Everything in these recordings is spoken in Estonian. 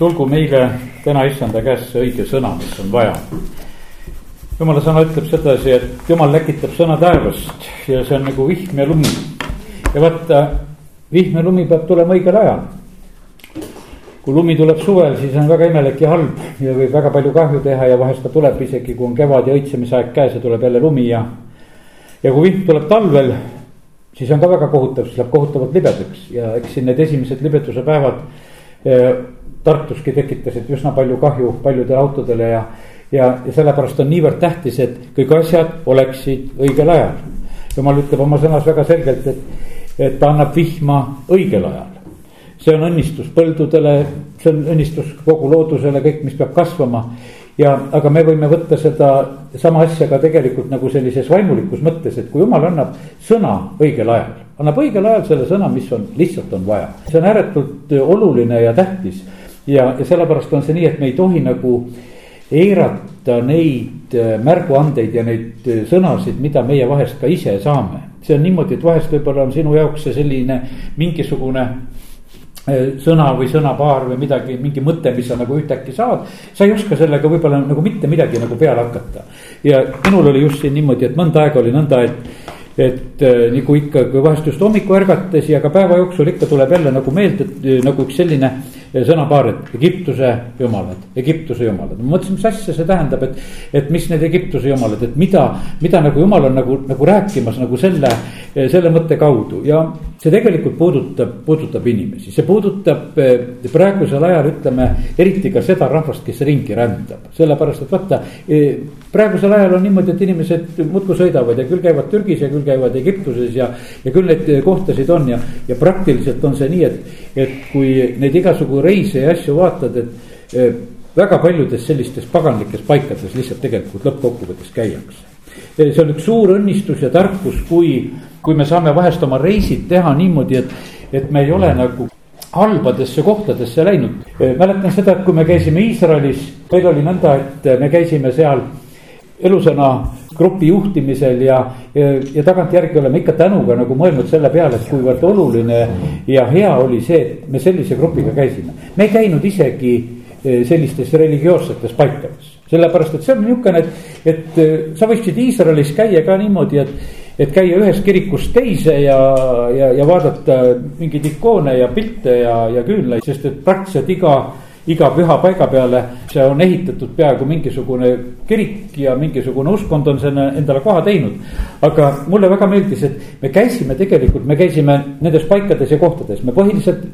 tulgu meile täna issanda käest see õige sõna, mis on vaja. jumala sõna ütleb sedasi, et jumal läkitab sõna taevast ja see on nagu vihm ja lumi. ja vaata, vihm ja lumi peab tulema õigel ajal. kui lumi tuleb suvel, siis on väga imelik ja halb ja võib väga palju kahju teha ja vahest ta tuleb isegi, kui on kevad ja õitsemisaeg käes ja tuleb jälle lumi ja. ja kui vihm tuleb talvel, siis on ka väga kohutav, siis läheb kohutavalt libedaks ja eks siin need esimesed libeduse päevad Tartuski tekitasid üsna palju kahju paljudele autodele ja, ja, ja sellepärast on niivõrd tähtis, et kõik asjad oleksid õigel ajal. jumal ütleb oma sõnas väga selgelt, et, et ta annab vihma õigel ajal. see on õnnistus põldudele, see on õnnistus kogu loodusele, kõik, mis peab kasvama ja, aga me võime võtta seda sama asja ka tegelikult nagu sellises vaimulikus mõttes, et kui jumal annab sõna õigel ajal, annab õigel ajal selle sõna, mis on, lihtsalt on vaja. see on ääretult oluline ja tähtis ja, ja sellepärast on see nii, et me ei tohi nagu eirata neid äh, märguandeid ja neid äh, sõnasid, mida meie vahest ka ise saame. see on niimoodi, et vahest võib-olla on sinu jaoks see selline mingisugune äh, sõna või sõnapaar või midagi, mingi mõte, mis sa nagu ühtäkki saad. sa ei oska sellega võib-olla nagu mitte midagi nagu peale hakata. ja minul oli just siin niimoodi, et mõnda aega oli nõnda, et et nagu ikka, kui vahest just hommikul ärgates ja ka päeva jooksul ikka tuleb jälle nagu meelde nagu üks selline sõnapaar, et Egiptuse jumalad, Egiptuse jumalad. ma mõtlesin, mis asja see tähendab, et, et mis need Egiptuse jumalad, et mida, mida nagu jumal on nagu, nagu rääkimas nagu selle, selle mõtte kaudu ja see tegelikult puudutab, puudutab inimesi, see puudutab eh, praegusel ajal ütleme eriti ka seda rahvast, kes ringi rändab, sellepärast et vaata. Eh, praegusel ajal on niimoodi, et inimesed muudkui sõidavad ja küll käivad Türgis ja küll käivad Egiptuses ja, ja küll neid kohtasid on ja, ja praktiliselt on see nii, et, et kui neid igasugu reise ja asju vaatad, et eh, väga paljudes sellistes paganlikes paikades lihtsalt tegelikult lõppkokkuvõttes käiakse. Eh, see on üks suur õnnistus ja tarkus, kui, kui me saame vahest oma reisid teha niimoodi, et, et me ei ole nagu halbadesse kohtadesse läinud. Mäletan seda, et kui me käisime Iisraelis, meil oli nõnda, et me käisime seal elusõna grupi juhtimisel ja, ja, ja tagantjärgi oleme ikka tänuga nagu mõelnud selle peale, et kuivõrd oluline ja hea oli see, et me sellise grupiga käisime. me ei käinud isegi eh, sellistes religioossetes paikades, sellepärast et see on niisugune, et, et eh, sa võiksid Iisraelis käia ka niimoodi, et et käia ühest kirikust teise ja, ja, ja vaadata mingeid ikoone ja pilte ja, ja küünlaid, sest et praktiliselt iga iga püha paiga peale, see on ehitatud peaaegu mingisugune kirik ja mingisugune uskkond on selle endale koha teinud. aga mulle väga meeldis, et me käisime tegelikult, me käisime nendes paikades ja kohtades, me põhiliselt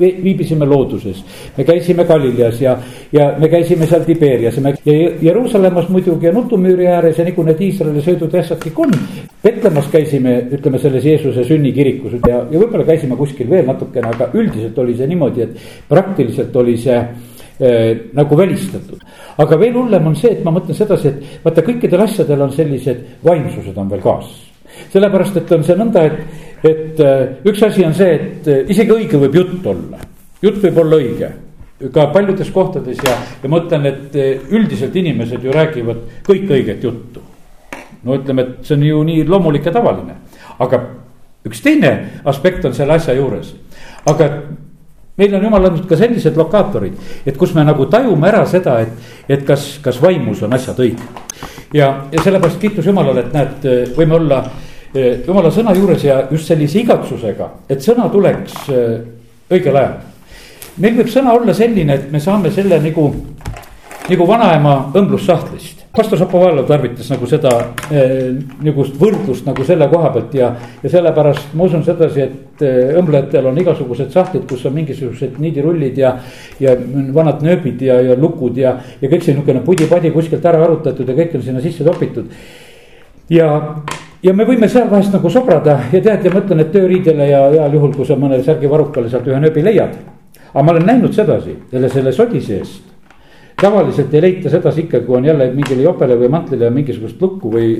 viibisime looduses. me käisime Galileas ja, ja me käisime seal Tiberias ja me ja Jeruusalemmas muidugi ja Nutumüüri ääres ja nagu need Iisraeli sõidutähtsad kõik on. Petlemmas käisime, ütleme selles Jeesuse sünnikirikus ja, ja võib-olla käisime kuskil veel natukene, aga üldiselt oli see niimoodi, et praktiliselt oli see äh, nagu välistatud. aga veel hullem on see, et ma mõtlen sedasi, et vaata kõikidel asjadel on sellised vaimsused on veel kaasas sellepärast, et on see nõnda, et, et äh, üks asi on see, et äh, isegi õige võib jutt olla, jutt võib olla õige ka paljudes kohtades ja, ja ma ütlen, et äh, üldiselt inimesed ju räägivad kõik õiget juttu. no ütleme, et see on ju nii loomulik ja tavaline, aga üks teine aspekt on selle asja juures, aga meil on jumal andnud ka sellised lokaatorid, et kus me nagu tajume ära seda, et, et kas, kas vaimus on asjad õiged. ja, ja sellepärast kiitus Jumalale, et näed, võime olla jumala sõna juures ja just sellise igatsusega, et sõna tuleks eh, õigel ajal. meil võib sõna olla selline, et me saame selle nagu, nagu vanaema õmblussahtlist. pastor Šapovalov tarvitas nagu seda eh, niisugust võrdlust nagu selle koha pealt ja, ja sellepärast ma usun sedasi, et eh, õmblejatel on igasugused sahtlid, kus on mingisugused niidirullid ja. ja vanad nööbid ja, ja lukud ja, ja kõik see niisugune pudi-padi kuskilt ära arutatud ja kõik on sinna sisse topitud. ja ja me võime seal vahest nagu sobrada ja tead ja ma ütlen, et tööriidele ja heal juhul, kui sa mõnele särgivarrukale sealt ühe nööbi leiad. aga ma olen näinud sedasi jälle selle sodi seest. tavaliselt ei leita sedasi ikka, kui on jälle mingile jopele või mantlile mingisugust lukku või,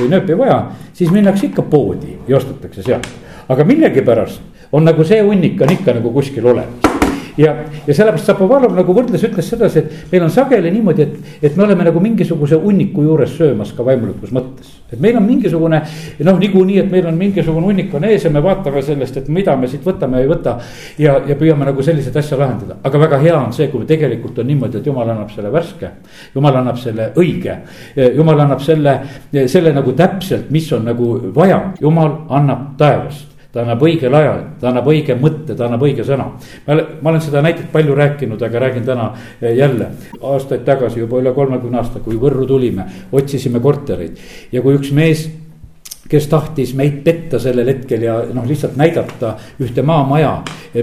või nööpi vaja. siis minnakse ikka poodi ja ostetakse sealt, aga millegipärast on nagu see hunnik on ikka nagu kuskil olemas ja, ja sellepärast Šapovalov nagu võrdles, ütles sedasi, et meil on sageli niimoodi, et, et me oleme nagu mingisuguse hunniku juures söömas ka vaimulikus mõttes. et meil on mingisugune noh, niikuinii, et meil on mingisugune hunnik on ees ja me vaatame sellest, et mida me siit võtame ja ei võta. ja, ja püüame nagu selliseid asju lahendada, aga väga hea on see, kui tegelikult on niimoodi, et jumal annab selle värske. jumal annab selle õige, jumal annab selle, selle nagu täpselt, mis on nagu vaja, jumal annab taevast ta annab õigel ajal, ta annab õige mõtte, ta annab õige sõna. ma olen seda näitet palju rääkinud, aga räägin täna eh, jälle. aastaid tagasi, juba üle kolmekümne aasta, kui Võrru tulime, otsisime kortereid ja kui üks mees kes tahtis meid petta sellel hetkel ja noh, lihtsalt näidata ühte maamaja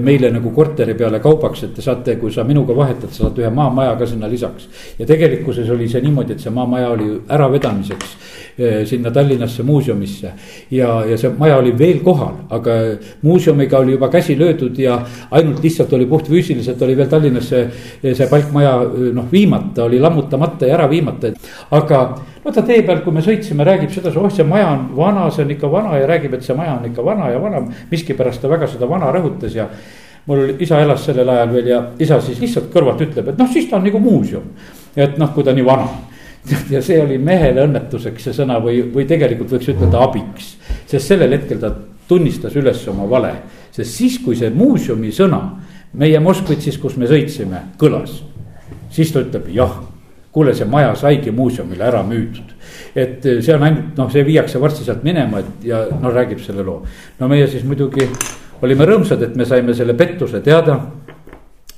meile nagu korteri peale kaubaks, et te saate, kui sa minuga vahetad, sa saad ühe maamaja ka sinna lisaks. ja tegelikkuses oli see niimoodi, et see maamaja oli äravedamiseks eh, sinna Tallinnasse muuseumisse. ja, ja see maja oli veel kohal, aga muuseumiga oli juba käsi löödud ja ainult lihtsalt oli puhtfüüsiliselt oli veel Tallinnasse eh, see palkmaja eh, noh, viimata, oli lammutamata ja ära viimata, aga vaata tee peal, kui me sõitsime, räägib sedasi, oh see maja on vana, see on ikka vana ja räägib, et see maja on ikka vana ja vana. miskipärast ta väga seda vana rõhutas ja mul isa elas sellel ajal veel ja isa siis lihtsalt kõrvalt ütleb, et noh, siis ta on nagu muuseum. et noh, kui ta nii vana ja see oli mehele õnnetuseks see sõna või, või tegelikult võiks ütelda abiks. sest sellel hetkel ta tunnistas üles oma vale, sest siis, kui see muuseumi sõna meie Moskvitsis, kus me sõitsime, kõlas. siis ta ütleb jah kuule, see maja saigi muuseumile ära müüdud. et eh, see on ainult noh, see viiakse varsti sealt minema, et ja no räägib selle loo. no meie siis muidugi olime rõõmsad, et me saime selle pettuse teada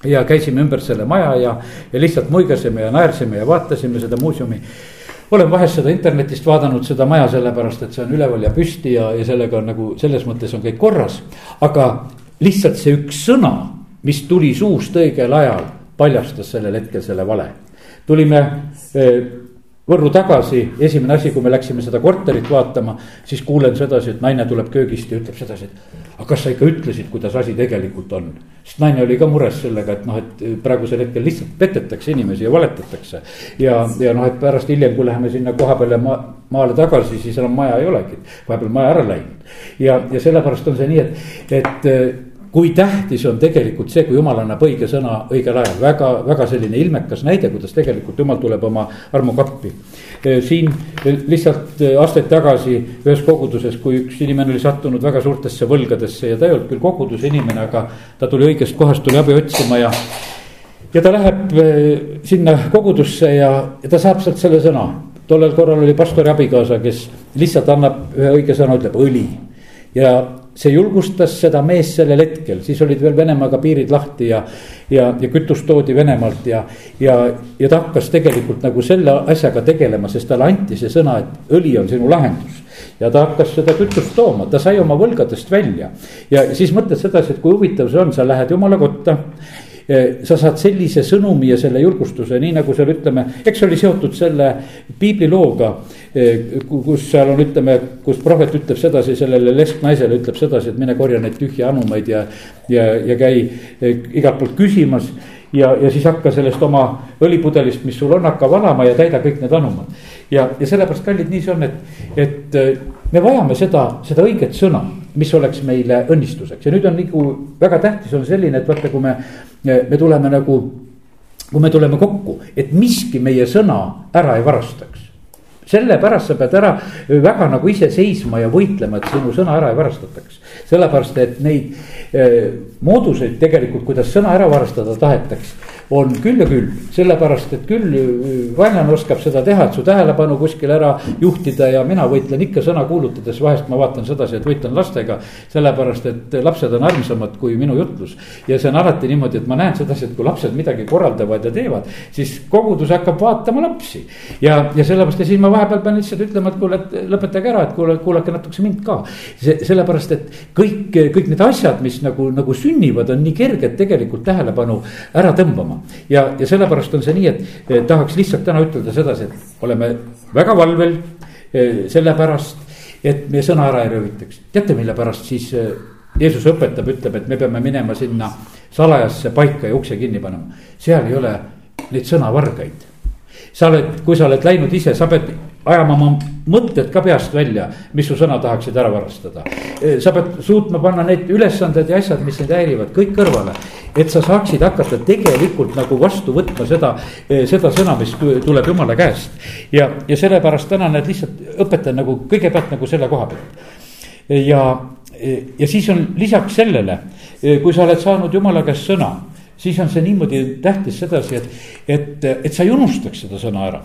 ja käisime ümber selle maja ja, ja lihtsalt muigasime ja naersime ja vaatasime seda muuseumi. olen vahest seda internetist vaadanud, seda maja, sellepärast et see on üleval ja püsti ja, ja sellega on nagu selles mõttes on kõik korras. aga lihtsalt see üks sõna, mis tuli suust õigel ajal, paljastas sellel hetkel selle vale tulime eh, Võrru tagasi, esimene asi, kui me läksime seda korterit vaatama, siis kuulen sedasi, et naine tuleb köögist ja ütleb sedasi, et. aga kas sa ikka ütlesid, kuidas asi tegelikult on? sest naine oli ka mures sellega, et noh, et praegusel hetkel lihtsalt petetakse inimesi ja valetatakse. ja, ja noh, et pärast hiljem, kui läheme sinna koha peale ma, maale tagasi, siis enam maja ei olegi, vahepeal maja ära läinud. ja, ja sellepärast on see nii, et, et kui tähtis on tegelikult see, kui jumal annab õige sõna õigel ajal, väga, väga selline ilmekas näide, kuidas tegelikult jumal tuleb oma armukappi. siin lihtsalt aastaid tagasi ühes koguduses, kui üks inimene oli sattunud väga suurtesse võlgadesse ja ta ei olnud küll koguduse inimene, aga ta tuli õigest kohast, tuli abi otsima ja. ja ta läheb sinna kogudusse ja, ja ta saab sealt selle sõna. tollel korral oli pastori abikaasa, kes lihtsalt annab ühe õige sõna, ütleb õli ja see julgustas seda meest sellel hetkel, siis olid veel Venemaaga piirid lahti ja. ja, ja kütust toodi Venemaalt ja, ja, ja ta hakkas tegelikult nagu selle asjaga tegelema, sest talle anti see sõna, et õli on sinu lahendus ja ta hakkas seda kütust tooma, ta sai oma võlgadest välja. ja siis mõtled sedasi, et kui huvitav see on, sa lähed jumala kotta sa saad sellise sõnumi ja selle julgustuse, nii nagu seal ütleme, eks see oli seotud selle piiblilooga. Eh, kus seal on, ütleme, kus prohvet ütleb sedasi sellele lesknaisele ütleb sedasi, et mine korja neid tühje anumaid ja, ja, ja käi eh, igalt poolt küsimas ja, ja siis hakka sellest oma õlipudelist, mis sul on, hakka valama ja täida kõik need anumad. ja, ja sellepärast, kallid, nii see on, et, et me vajame seda, seda õiget sõna, mis oleks meile õnnistuseks ja nüüd on nagu väga tähtis on selline, et vaata, kui me, me tuleme nagu. kui me tuleme kokku, et miski meie sõna ära ei varastaks sellepärast sa pead ära väga nagu ise seisma ja võitlema, et sinu sõna ära ei varastataks. sellepärast, et neid eh, mooduseid tegelikult, kuidas sõna ära varastada tahetakse on küll ja küll, sellepärast et küll äh, vaenlane oskab seda teha, et su tähelepanu kuskile ära juhtida ja mina võitlen ikka sõna kuulutades, vahest ma vaatan sedasi, et võitlen lastega. sellepärast, et lapsed on armsamad kui minu jutlus ja see on alati niimoodi, et ma näen sedasi, et kui lapsed midagi korraldavad ja teevad, siis kogudus hakkab vaatama lapsi. ja, ja sellepärast ja siis ma vahepeal pean lihtsalt ütlema, et kuule, et lõpetage ära, et kuule, kuulake natukese mind ka. see, sellepärast, et kõik, kõik need asjad, mis nagu, nagu sünnivad, on nii kerged tegelikult tähelepanu ära tõmbama olema. ja, ja sellepärast on see nii, et tahaks lihtsalt täna ütelda sedasi, et oleme väga valvel eh, sellepärast, et meie sõna ära ei röövitaks. teate, mille pärast siis eh, Jeesus õpetab, ütleb, et me peame minema sinna salajasse paika ja ukse kinni panema. seal ei ole neid sõnavargaid. sa oled, kui sa oled läinud ise, sa pead ajama oma mõtted ka peast välja, mis su sõna tahaksid ära varastada. sa pead suutma panna need ülesanded ja asjad, mis sind häirivad, kõik kõrvale. et sa saaksid hakata tegelikult nagu vastu võtma seda, seda sõna, mis tuleb jumala käest. ja, ja sellepärast täna need lihtsalt õpetan nagu kõigepealt nagu selle koha pealt. ja, ja siis on lisaks sellele, kui sa oled saanud jumala käest sõna siis on see niimoodi tähtis sedasi, et, et, et sa ei unustaks seda sõna ära.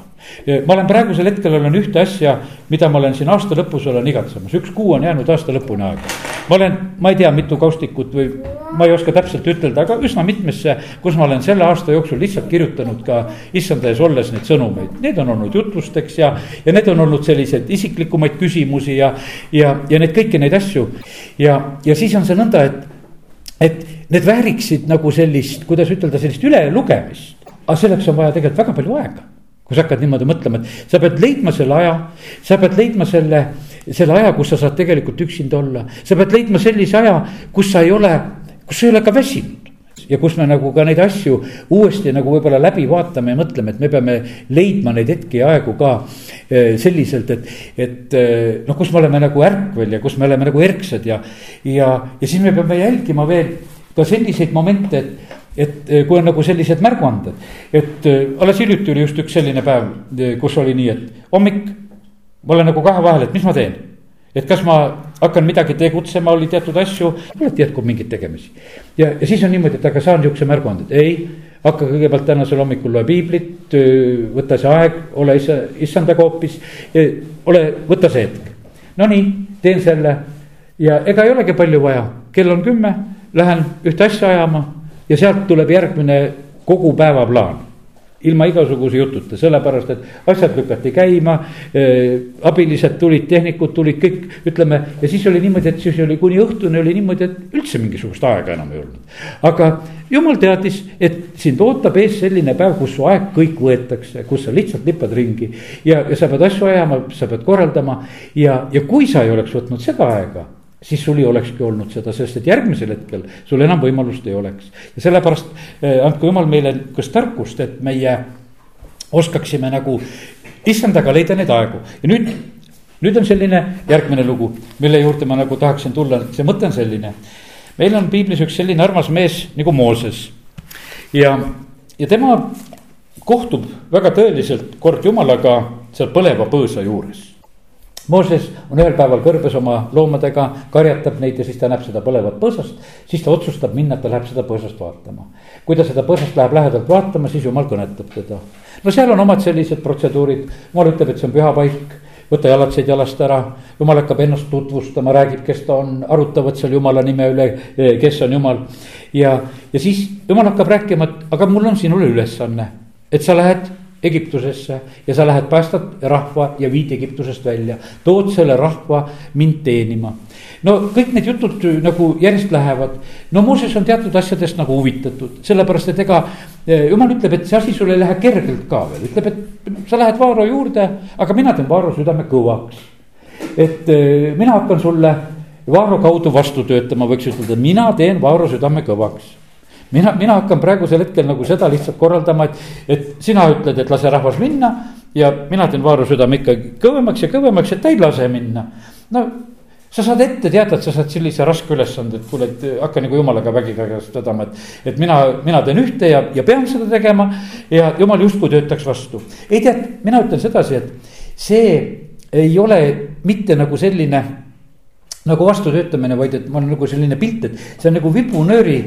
ma olen praegusel hetkel olen ühte asja, mida ma olen siin aasta lõpus olen igatsemas, üks kuu on jäänud aasta lõpuni aega. ma olen, ma ei tea, mitu kaustikut või ma ei oska täpselt ütelda, aga üsna mitmesse, kus ma olen selle aasta jooksul lihtsalt kirjutanud ka issanda ees olles neid sõnumeid. Need on olnud jutlusteks ja, ja need on olnud selliseid isiklikumaid küsimusi ja, ja, ja neid kõiki neid asju. ja, ja siis on see nõnda, et et need vääriksid nagu sellist, kuidas ütelda, sellist ülelugemist. aga selleks on vaja tegelikult väga palju aega. kui sa hakkad niimoodi mõtlema, et sa pead leidma selle aja, sa pead leidma selle, selle aja, kus sa saad tegelikult üksinda olla. sa pead leidma sellise aja, kus sa ei ole, kus sa ei ole ka väsinud ja kus me nagu ka neid asju uuesti nagu võib-olla läbi vaatame ja mõtleme, et me peame leidma neid hetki ja aegu ka eh, selliselt, et, et eh, noh, kus me oleme nagu ärkvel ja kus me oleme nagu erksad ja, ja, ja siis me peame jälgima veel ka selliseid momente, et et eh, kui on nagu sellised märguanded, et alles hiljuti oli just üks selline päev, kus oli nii, et hommik, ma olen nagu kahe vahel, et mis ma teen et kas ma hakkan midagi tegutsema, oli teatud asju, alati jätkub mingeid tegemisi. Ja, ja siis on niimoodi, et aga saan niisuguse märguande, et ei, hakka kõigepealt tänasel hommikul loe piiblit, võta see aeg, ole issa, issandaga hoopis, ole, võta see hetk. Nonii, teen selle. Ja ega ei olegi palju vaja, kell on kümme, lähen ühte asja ajama ja sealt tuleb järgmine kogu päeva plaan ilma igasuguse jututa, sellepärast et asjad lükati käima äh,. abilised tulid, tehnikud tulid, kõik ütleme ja siis oli niimoodi, et siis oli kuni õhtuni oli niimoodi, et üldse mingisugust aega enam ei olnud. aga jumal teadis, et sind ootab ees selline päev, kus su aeg kõik võetakse, kus sa lihtsalt lipad ringi. ja, ja sa pead asju ajama, sa pead korraldama ja, ja kui sa ei oleks võtnud seda aega siis sul ei olekski olnud seda, sest et järgmisel hetkel sul enam võimalust ei oleks. ja sellepärast eh, andku jumal meile niisugust tarkust, et meie oskaksime nagu issandaga leida neid aegu ja nüüd, nüüd on selline järgmine lugu, mille juurde ma nagu tahaksin tulla, see mõte on selline. meil on piiblis üks selline armas mees nagu Mooses ja, ja tema kohtub väga tõeliselt kord jumalaga seal põleva põõsa juures Mooses on ühel päeval kõrbes oma loomadega, karjatab neid ja siis ta näeb seda põlevat põõsast. siis ta otsustab minna, et ta läheb seda põõsast vaatama. kui ta seda põõsast läheb lähedalt vaatama, siis jumal kõnetab teda. no seal on omad sellised protseduurid, jumal ütleb, et see on püha paik võta jalatseid jalast ära, jumal hakkab ennast tutvustama, räägib, kes ta on, arutavad seal jumala nime üle, eh, kes on jumal. ja, ja siis jumal hakkab rääkima, et aga mul on sinule ülesanne, et sa lähed Egiptusesse ja sa lähed, päästad rahva ja viid Egiptusest välja, tood selle rahva mind teenima. no kõik need jutud nagu järjest lähevad, no Mooses on teatud asjadest nagu huvitatud, sellepärast et ega eh, jumal ütleb, et see asi sul ei lähe kergelt ka veel, ütleb, et sa lähed Vaaro juurde, aga mina teen Vaaro südame kõvaks. et eh, mina hakkan sulle Vaaro kaudu vastu töötama, võiks ütelda, mina teen Vaaro südame kõvaks mina, mina hakkan praegusel hetkel nagu seda lihtsalt korraldama, et, et sina ütled, et lase rahvas minna ja mina teen Vaaru südame ikkagi kõvemaks ja kõvemaks, et ta ei lase minna. no sa saad ette teada, et sa saad sellise raske ülesande, et kuule, et hakka nagu jumalaga vägiga käest vedama, et. et mina, mina teen ühte ja, ja pean seda tegema ja jumal justkui töötaks vastu. ei tead, mina ütlen sedasi, et see ei ole mitte nagu selline nagu vastutöötamine, vaid et mul on nagu selline pilt, et see on nagu vibunööri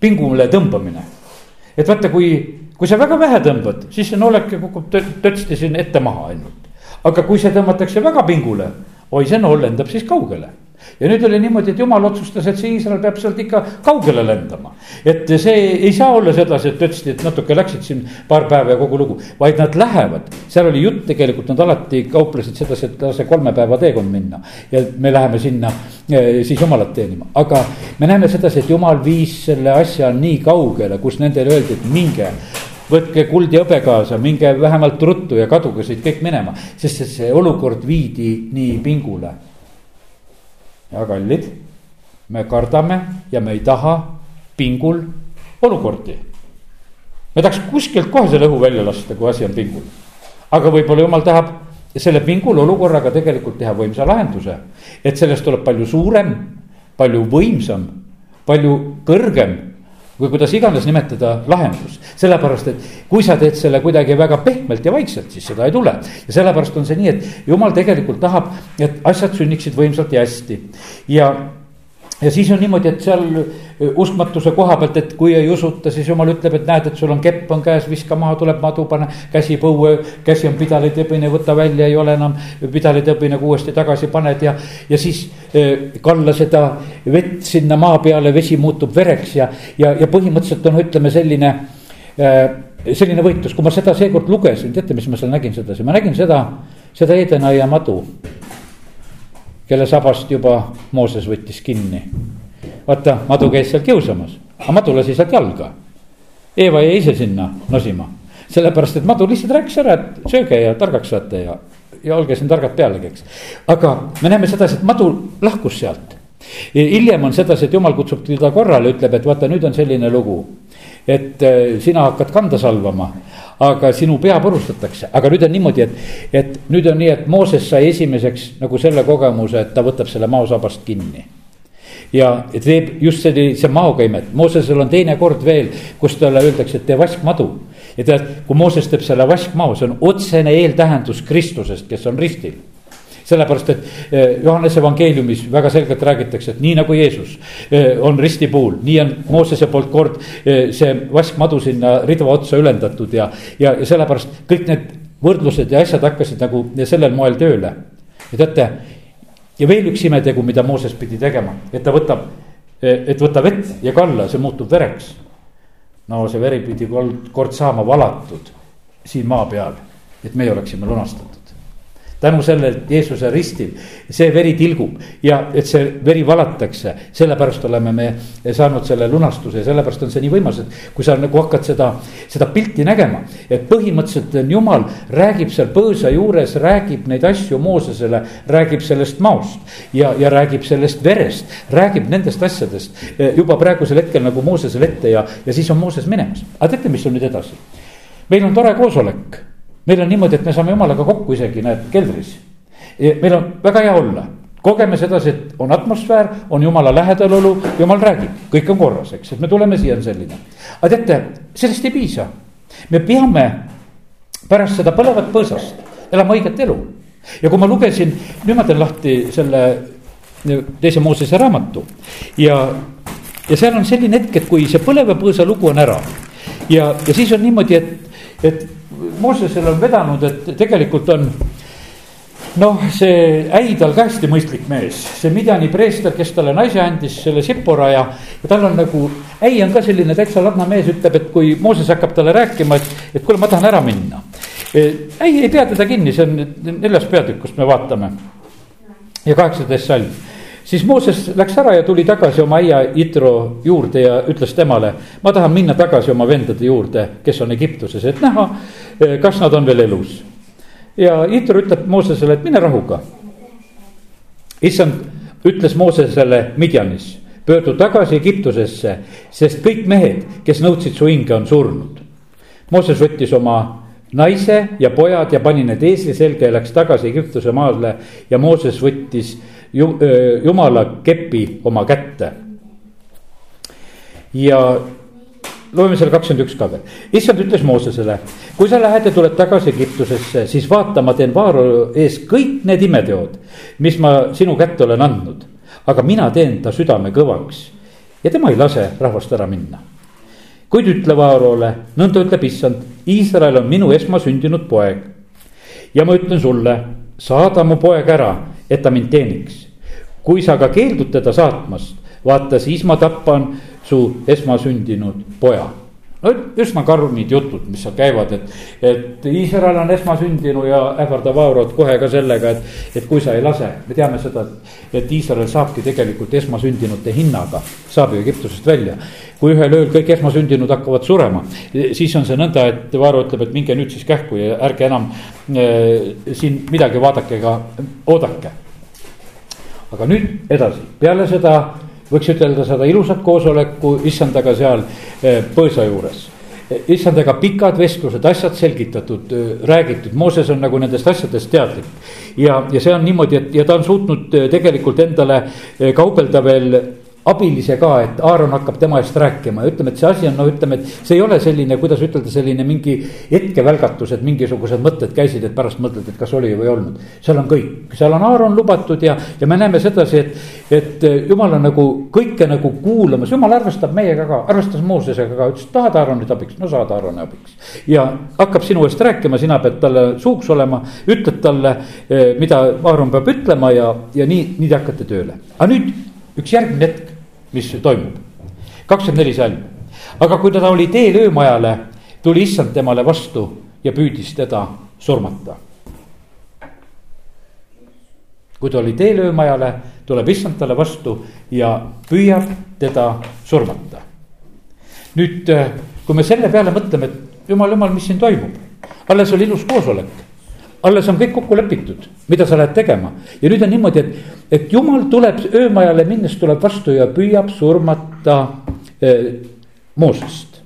pingule tõmbamine. et vaata, kui, kui sa väga vähe tõmbad, siis see nooleke kukub tötsti siin ette maha ainult. aga kui see tõmmatakse väga pingule, oi, see nool lendab siis kaugele ja nüüd oli niimoodi, et jumal otsustas, et see Iisrael peab sealt ikka kaugele lendama. et see ei saa olla sedasi, et ütlesid, et natuke läksid siin paar päeva ja kogu lugu, vaid nad lähevad. seal oli jutt tegelikult, nad alati kauplesid sedasi, et lase kolme päeva teekond minna. ja me läheme sinna eh, siis jumalat teenima, aga me näeme sedasi, et jumal viis selle asja nii kaugele, kus nendele öeldi, et minge võtke kuld ja hõbe kaasa, minge vähemalt ruttu ja kaduge siit kõik minema, sest see olukord viidi nii pingule ja kallid, me kardame ja me ei taha pingul olukordi. me tahaks kuskilt kohe selle õhu välja lasta, kui asi on pingul. aga võib-olla jumal tahab selle pingul olukorraga tegelikult teha võimsa lahenduse. et sellest tuleb palju suurem, palju võimsam, palju kõrgem või kuidas iganes nimetada lahendus. sellepärast, et kui sa teed selle kuidagi väga pehmelt ja vaikselt, siis seda ei tule. ja sellepärast on see nii, et jumal tegelikult tahab, et asjad sünniksid võimsalt ja hästi ja ja siis on niimoodi, et seal uskmatuse koha pealt, et kui ei usuta, siis jumal ütleb, et näed, et sul on kepp on käes, viska maha, tuleb madu, pane käsi põue. käsi on pidalitõbine, võta välja, ei ole enam pidalitõbine, kui uuesti tagasi paned ja, ja siis kalla seda vett sinna maa peale, vesi muutub vereks ja, ja, ja põhimõtteliselt on, ütleme selline selline võitlus, kui ma seda seekord lugesin, teate, mis ma seal nägin sedasi, ma nägin seda, seda Edenaia madu kelle sabast juba Mooses võttis kinni. vaata, madu käis seal kiusamas, aga madu lasi sealt jalga. Eeva jäi ise sinna nosima, sellepärast et madu lihtsalt rääkis ära, et sööge ja targaks saate ja, ja olge siin targad pealegi, eks. aga me näeme sedasi, et madu lahkus sealt. hiljem on sedasi, et jumal kutsub teda korrale, ütleb, et vaata, nüüd on selline lugu et äh, sina hakkad kanda salvama, aga sinu pea purustatakse, aga nüüd on niimoodi, et, et nüüd on nii, et Mooses sai esimeseks nagu selle kogemuse, et ta võtab selle maosabast kinni. Ja teeb just sellise maoga imet, Moosesel on teine kord veel, kus talle öeldakse, et tee vaskmadu. ja tead, kui Mooses teeb selle vaskmao, see on otsene eeltähendus Kristusest, kes on ristil sellepärast, et eh, Johannese evangeeliumis väga selgelt räägitakse, et nii nagu Jeesus eh, on ristipuul, nii on Moosese poolt kord eh, see vaskmadu sinna ridva otsa ülendatud ja, ja, ja sellepärast kõik need võrdlused ja asjad hakkasid nagu sellel moel tööle. ja teate, ja veel üks imetegu, mida Mooses pidi tegema, et ta võtab, et võta vett ja kalla, see muutub vereks. no see veri pidi kord saama valatud siin maa peal, et meie oleksime lunastatud tänu sellele Jeesuse ristil, see veri tilgub ja et see veri valatakse, sellepärast oleme me saanud selle lunastuse ja sellepärast on see nii võimas, et kui sa nagu hakkad seda, seda pilti nägema. et põhimõtteliselt on jumal, räägib seal põõsa juures, räägib neid asju Moosesele, räägib sellest maost ja, ja räägib sellest verest, räägib nendest asjadest juba praegusel hetkel nagu Moosesele ette ja, ja siis on Mooses minemas. aga teate, mis on nüüd edasi? meil on tore koosolek meil on niimoodi, et me saame jumalaga kokku isegi, näed, keldris. meil on väga hea olla, kogeme sedasi, et on atmosfäär, on jumala lähedalolu, jumal räägib, kõik on korras, eks, et me tuleme siia on selline. aga teate, sellest ei piisa. me peame pärast seda põlevat põõsast elama õiget elu. ja kui ma lugesin, nüüd ma teen lahti selle teise Moosese raamatu ja, ja seal on selline hetk, et kui see põleva põõsa lugu on ära ja, ja siis on niimoodi, et, et Moosesel on vedanud, et tegelikult on noh, see äi tal ka hästi mõistlik mees, see Midjani preester, kes talle naise andis, selle Sipora ja, ja tal on nagu. äi on ka selline täitsa ladna mees, ütleb, et kui Mooses hakkab talle rääkima, et, et kuule, ma tahan ära minna. äi ei pea teda kinni, see on neljas peatükk, kust me vaatame. ja kaheksateist salm siis Mooses läks ära ja tuli tagasi oma aia Itro juurde ja ütles temale. ma tahan minna tagasi oma vendade juurde, kes on Egiptuses, et näha, eh, kas nad on veel elus. ja Itro ütleb Moosesele, et mine rahuga. issand ütles Moosesele Midjanis, pöördu tagasi Egiptusesse, sest kõik mehed, kes nõudsid su hinge, on surnud. Mooses võttis oma naise ja pojad ja pani need eesli selga ja läks tagasi Egiptuse maale ja Mooses võttis jumala kepi oma kätte. ja loeme selle kakskümmend üks ka veel, issand ütles Moosesele, kui sa lähed ja tuled tagasi Egiptusesse, siis vaata, ma teen Vaaro ees kõik need imeteod, mis ma sinu kätte olen andnud. aga mina teen ta südame kõvaks ja tema ei lase rahvast ära minna. kuid ütle Vaarole, nõnda ütleb issand, Iisrael on minu esmasündinud poeg. ja ma ütlen sulle, saada mu poeg ära et ta mind teeniks. kui sa aga keeldud teda saatmast, vaata siis ma tapan su esmasündinud poja no üsna karmid jutud, mis seal käivad, et, et Iisrael on esmasündinu ja ähvardab Aarot kohe ka sellega, et, et kui sa ei lase, me teame seda, et, Iisrael saabki tegelikult esmasündinute hinnaga, saab ju Egiptusest välja. kui ühel ööl kõik esmasündinud hakkavad surema, siis on see nõnda, et Vaaro ütleb, et minge nüüd siis kähku ja ärge enam äh, siin midagi vaadake ega oodake. aga nüüd edasi, peale seda võiks ütelda seda ilusat koosoleku issandaga seal eh, põõsa juures. issandaga pikad vestlused, asjad selgitatud, räägitud, Mooses on nagu nendest asjadest teadlik. ja, ja see on niimoodi, et ja ta on suutnud tegelikult endale kaubelda veel abilise ka, et Aaron hakkab tema eest rääkima. Ja ütleme, et see asi on, no ütleme, et see ei ole selline, kuidas ütelda, selline mingi hetkevälgatus, et mingisugused mõtted käisid, et pärast mõtled, et kas oli või ei olnud. seal on kõik, seal on Aaron lubatud ja, ja me näeme sedasi, et, et jumal on nagu kõike nagu kuulamas, jumal arvestab meiega ka, arvestas Moosesega ka, ütles, tahad Aaronit abiks, no saad Aaroni abiks. ja hakkab sinu eest rääkima, sina pead talle suuks olema, ütled talle, eh, mida Aaron peab ütlema ja, ja nii, nii te hakkate tööle. aga nüüd üks järgmine hetk mis toimub. kakskümmend neli salm, aga kui ta oli teel öömajale, tuli issand temale vastu ja püüdis teda surmata. kui ta oli teel öömajale, tuleb issand talle vastu ja püüab teda surmata. nüüd, kui me selle peale mõtleme, et jumal, jumal, mis siin toimub, alles oli ilus koosolek alles on kõik kokku lepitud, mida sa lähed tegema ja nüüd on niimoodi, et, et jumal tuleb öömajale minnes tuleb vastu ja püüab surmata eh, Moosest.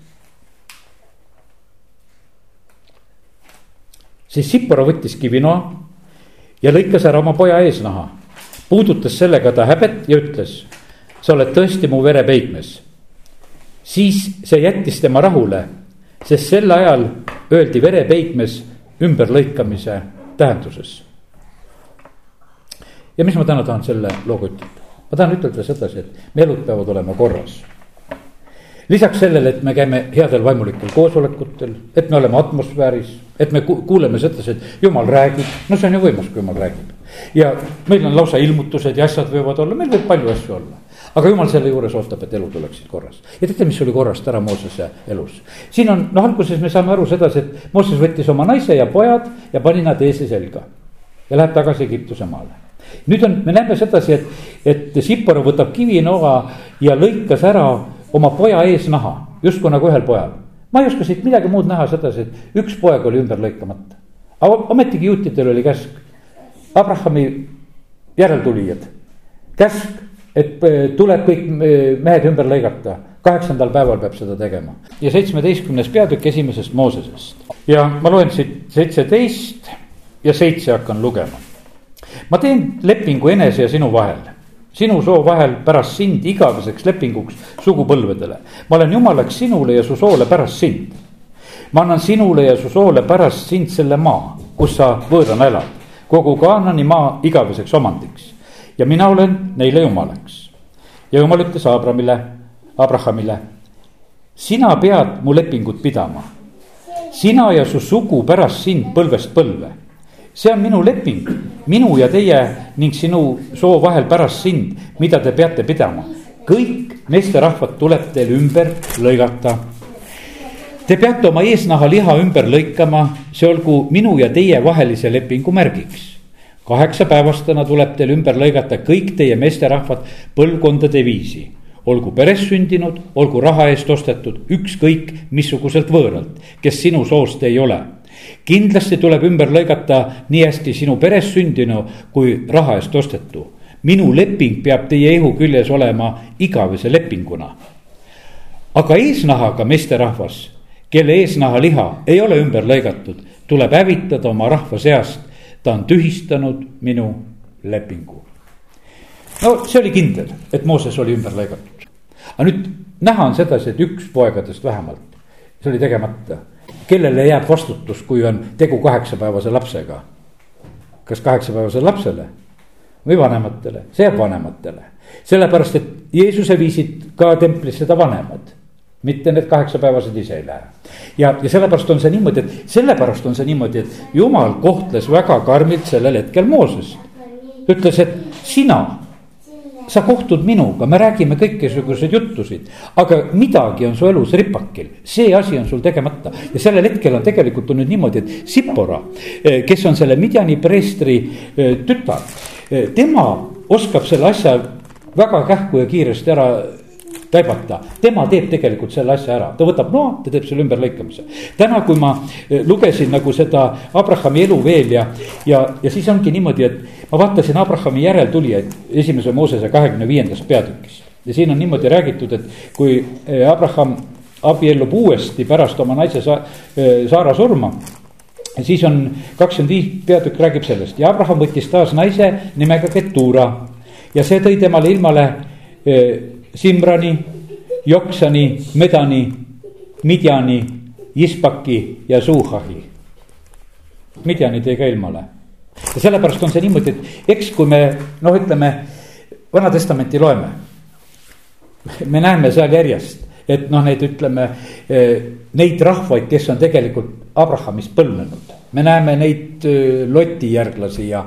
siis Sipora võttis kivinoa ja lõikas ära oma poja eesnaha, puudutas sellega ta häbet ja ütles, sa oled tõesti mu verepeigmes. siis see jättis tema rahule, sest sel ajal öeldi verepeigmes ümberlõikamise tähenduses. ja mis ma täna tahan selle looga ütelda? ma tahan ütelda sedasi, et me elud peavad olema korras. lisaks sellele, et me käime headel vaimulikel koosolekutel, et me oleme atmosfääris, et me kuuleme sedasi, et jumal räägib, no see on ju võimas, kui jumal räägib. ja meil on lausa ilmutused ja asjad võivad olla, meil võib palju asju olla aga jumal selle juures ootab, et elud oleksid korras. ja teate, mis oli korrast ära Moosese elus? siin on, noh, alguses me saame aru sedasi, et Mooses võttis oma naise ja pojad ja pani nad eese selga. ja läheb tagasi Egiptuse maale. nüüd on, me näeme sedasi, et, et Sipora võtab kivinoa ja lõikas ära oma poja eesnaha, justkui nagu ühel pojal. ma ei oska siit midagi muud näha sedasi, et üks poeg oli ümber lõikamata. aga ometigi juutidel oli käsk, Abrahami järeltulijad, käsk et äh, tuleb kõik äh, mehed ümber lõigata, kaheksandal päeval peab seda tegema. ja seitsmeteistkümnes peatükk esimesest Moosesest ja ma loen siit seitseteist ja seitse hakkan lugema. ma teen lepingu enese ja sinu vahel, sinu soo vahel pärast sind igaveseks lepinguks sugupõlvedele. ma olen jumalaks sinule ja su soole pärast sind. ma annan sinule ja su soole pärast sind selle maa, kus sa võõrana elad, kogu Kaanani maa igaveseks omandiks ja mina olen neile jumalaks. ja jumal ütles Abramile, Abrahamile, sina pead mu lepingut pidama. sina ja su sugu pärast sind põlvest põlve. see on minu leping, minu ja teie ning sinu soo vahel pärast sind, mida te peate pidama. kõik meesterahvad tuleb teil ümber lõigata Te peate oma eesnaha liha ümber lõikama, see olgu minu ja teie vahelise lepingu märgiks kaheksapäevastena tuleb teil ümber lõigata kõik teie meesterahvad põlvkondade viisi. olgu peres sündinud, olgu raha eest ostetud, ükskõik missuguselt võõralt, kes sinu soost ei ole. kindlasti tuleb ümber lõigata nii hästi sinu peres sündinu kui raha eest ostetu. minu leping peab teie ihu küljes olema igavese lepinguna. aga eesnahaga meesterahvas, kelle eesnahaliha ei ole ümber lõigatud, tuleb hävitada oma rahva seast ta on tühistanud minu lepingu. no see oli kindel, et Mooses oli ümber lõigatud. aga nüüd näha on sedasi, et üks poegadest vähemalt, see oli tegemata. kellele jääb vastutus, kui on tegu kaheksapäevase lapsega? kas kaheksapäevasele lapsele või vanematele, see jääb vanematele. sellepärast, et Jeesuse viisid ka templisse ta vanemad mitte need kaheksapäevased ise ei lähe. ja, ja sellepärast on see niimoodi, et sellepärast on see niimoodi, et jumal kohtles väga karmilt sellel hetkel Moosest. ütles, et sina, sa kohtud minuga, me räägime kõikisuguseid juttusid, aga midagi on su elus ripakil, see asi on sul tegemata. ja sellel hetkel on tegelikult on nüüd niimoodi, et Sipora, eh, kes on selle Midjani preestri eh, tütar, eh, tema oskab selle asja väga kähku ja kiiresti ära taibata, tema teeb tegelikult selle asja ära, ta võtab noa, ta teeb selle ümberlõikamise. täna, kui ma eh, lugesin nagu seda Abrahami elu veel ja, ja, ja siis ongi niimoodi, et ma vaatasin Abrahami järeltulijaid esimese Moosese kahekümne viiendas peatükis. ja siin on niimoodi räägitud, et kui eh, Abraham abiellub uuesti pärast oma naise sa, Saara surma siis on kakskümmend viis peatükk räägib sellest ja Abraham võttis taas naise nimega Ketura ja see tõi temale ilmale Simrani, Joksani, Medani, Midjani, Ispaki ja Suuhahi. Midjani tõi ka ilmale ja sellepärast on see niimoodi, et eks kui me noh, ütleme Vana Testamenti loeme. me näeme seal järjest, et noh, neid ütleme, neid rahvaid, kes on tegelikult Abrahamist põlvnenud. me näeme neid Loti järglasi ja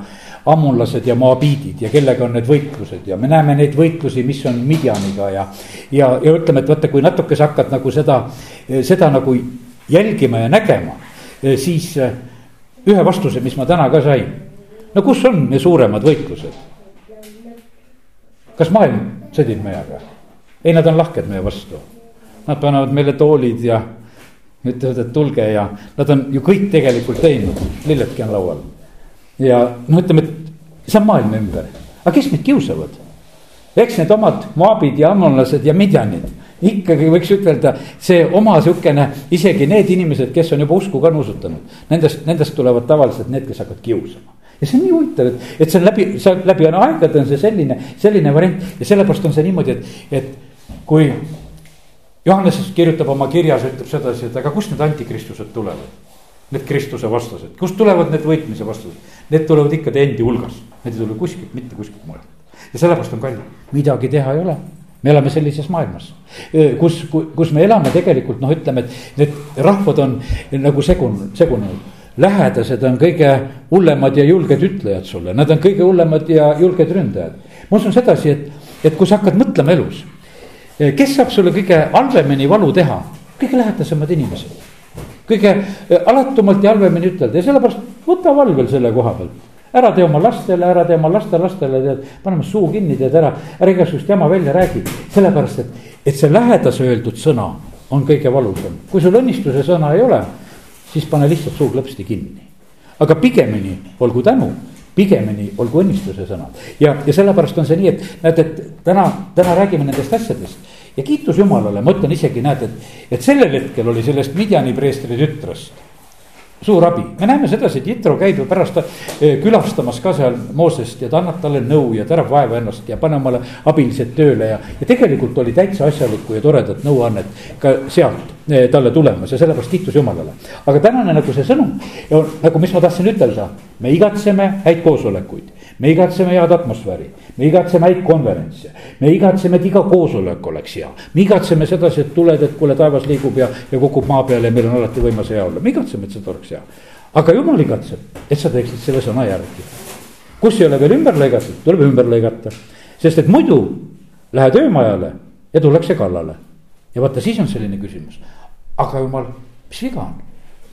ammunlased ja moabiidid ja kellega on need võitlused ja me näeme neid võitlusi, mis on Midjaniga ja. ja, ja ütleme, et vaata, kui natuke sa hakkad nagu seda, seda nagu jälgima ja nägema, siis ühe vastuse, mis ma täna ka sain. no kus on meie suuremad võitlused? kas maailm sõdib meiega? ei, nad on lahked meie vastu. Nad panevad meile toolid ja ütlevad, et tulge ja nad on ju kõik tegelikult teinud, lilledki on laual. Ja no ütleme, et see on maailma ümber, aga kes meid kiusavad? eks need omad maabid ja ammonlased ja midjanid ikkagi võiks ütelda, see oma sihukene, isegi need inimesed, kes on juba usku ka nuusutanud, nendest, nendest tulevad tavaliselt need, kes hakkavad kiusama. ja see on nii huvitav, et, et see on läbi, see on läbi aegade on see selline, selline variant ja sellepärast on see niimoodi, et, et kui. Johannes kirjutab oma kirjas, ütleb sedasi, et aga kust need antikristused tulevad? Need Kristuse vastased, kust tulevad need võitmise vastased? Need tulevad ikka teie endi hulgas, need ei tule kuskilt, mitte kuskilt mujalt. ja sellepärast on kallid, midagi teha ei ole me elame sellises maailmas, kus, kus me elame tegelikult noh, ütleme, et need rahvad on nagu segunenud, segunenud. lähedased on kõige hullemad ja julged ütlejad sulle, nad on kõige hullemad ja julged ründajad. ma usun sedasi, et, et kui sa hakkad mõtlema elus, kes saab sulle kõige halvemini valu teha, kõige lähedasemad inimesed. Kõige alatumalt ja halvemini ütelda. Ja sellepärast võta valvel selle koha pealt. Ära tee oma lastele, ära tee oma lastelastele, tead, paneme suu kinni, tead ära, ära igasugust jama välja räägi. sellepärast, et, et see lähedase öeldud sõna on kõige valusam, kui sul õnnistuse sõna ei ole, siis pane lihtsalt suu klõpsti kinni. aga pigemini olgu tänu, pigemini olgu õnnistuse sõnad. Ja, ja sellepärast on see nii, et näed, et täna, täna räägime nendest asjadest ja kiitus Jumalale, ma ütlen isegi näed, et, et sellel hetkel oli sellest Midjani preestri tütrest suur abi, me näeme sedasi, et Jitro käib ju pärast eh, külastamas ka seal Moosest ja ta annab talle nõu ja ta ära vaeva ennast ja pane omale abilised tööle ja. ja tegelikult oli täitsa asjalikku ja toredat nõuannet ka sealt eh, talle tulemas ja sellepärast kiitus Jumalale. aga tänane nagu see sõnum, nagu mis ma tahtsin ütelda, me igatseme häid koosolekuid me igatseme head atmosfääri, me igatseme häid konverentse, me igatseme, et iga koosolek oleks hea. me igatseme sedasi, et tuled, et kuule, taevas liigub ja, ja kukub maa peale ja meil on alati võimas hea olla, me igatseme, et see oleks hea. aga jumal igatseb, et sa teeksid selle sõna järgi. kus ei ole veel ümber lõigatud, tuleb ümber lõigata, sest et muidu lähed öömajale ja tullakse kallale. ja vaata, siis on selline küsimus, aga jumal, mis viga on,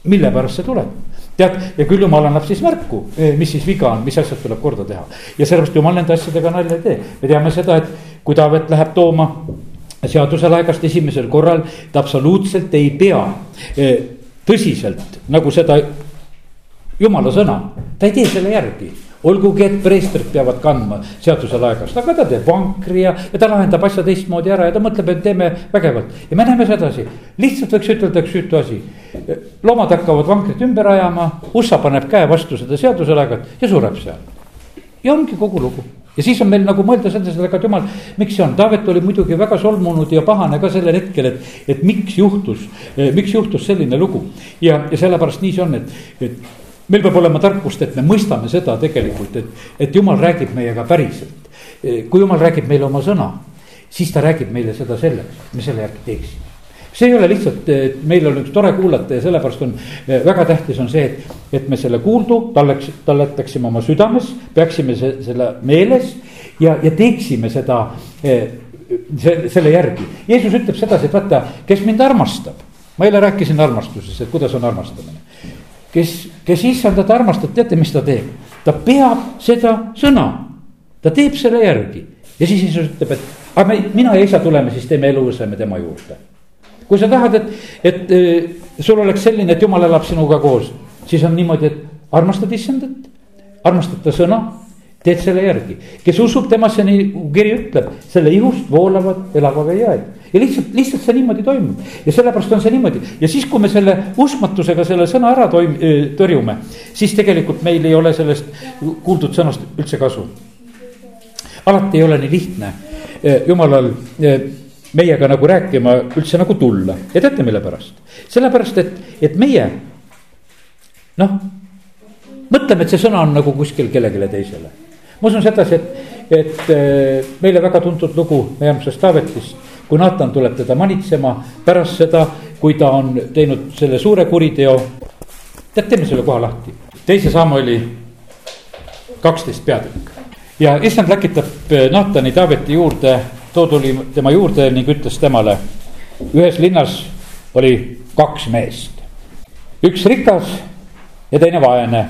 mille pärast see tuleb? Tead, ja küll jumal annab siis märku, eh, mis siis viga on, mis asjad tuleb korda teha. ja sellepärast jumal nende asjadega nalja ei tee. me teame seda, et kui Taavet läheb tooma seaduse laegast esimesel korral, ta absoluutselt ei pea eh, tõsiselt nagu seda jumala sõna, ta ei tee selle järgi olgugi, et preestrid peavad kandma seaduse laegast, aga ta teeb vankri ja, ja ta lahendab asja teistmoodi ära ja ta mõtleb, et teeme vägevalt. ja me näeme sedasi, lihtsalt võiks ütelda üks süütu asi. loomad hakkavad vankrit ümber ajama, ussa paneb käe vastu seda seaduse laegat ja sureb seal. ja ongi kogu lugu ja siis on meil nagu mõelda selles, et aga jumal, miks see on, Taavet oli muidugi väga solvunud ja pahane ka sellel hetkel, et, et miks juhtus, miks juhtus selline lugu. ja, ja sellepärast nii see on, et, et meil peab olema tarkust, et me mõistame seda tegelikult, et, et jumal räägib meiega päriselt. kui jumal räägib meile oma sõna, siis ta räägib meile seda selleks, et me selle järgi teeksime see ei ole lihtsalt, meil on üks tore kuulata ja sellepärast on väga tähtis on see, et, et me selle kuuldu talleks, talletaksime oma südames, peaksime se, selle meeles ja, ja teeksime seda see, selle järgi. Jeesus ütleb sedasi, et vaata, kes mind armastab, ma eile rääkisin armastusest, et kuidas on armastamine kes, kes issandat armastab, teate, mis ta teeb? ta peab seda sõna, ta teeb selle järgi ja siis Jeesus ütleb, et aga me, mina ja isa tuleme, siis teeme eluõseme tema juurde. kui sa tahad, et, et äh, sul oleks selline, et jumal elab sinuga koos, siis on niimoodi, et armastad issandat, armastad ta sõna, teed selle järgi. kes usub temasse, nii kiri ütleb, selle ihust voolavad elava vee jääd ja lihtsalt, lihtsalt see niimoodi toimub ja sellepärast on see niimoodi ja siis, kui me selle uskmatusega selle sõna ära toim-, tõrjume, siis tegelikult meil ei ole sellest kuuldud sõnast üldse kasu. alati ei ole nii lihtne jumalal meiega nagu rääkima üldse nagu tulla ja teate, mille pärast? sellepärast, et, et meie noh, mõtleme, et see sõna on nagu kuskil kellelegi teisele. ma usun sedasi, et, et meile väga tuntud lugu meie armsast Taavetist, kui Naatan tuleb teda manitsema pärast seda, kui ta on teinud selle suure kuriteo. tead, teeme selle koha lahti, teise Samueli kaksteist peatükk ja issand läkitab äh, Naatani Taaveti juurde, too tuli tema juurde ning ütles temale. ühes linnas oli kaks meest, üks rikas ja teine vaene.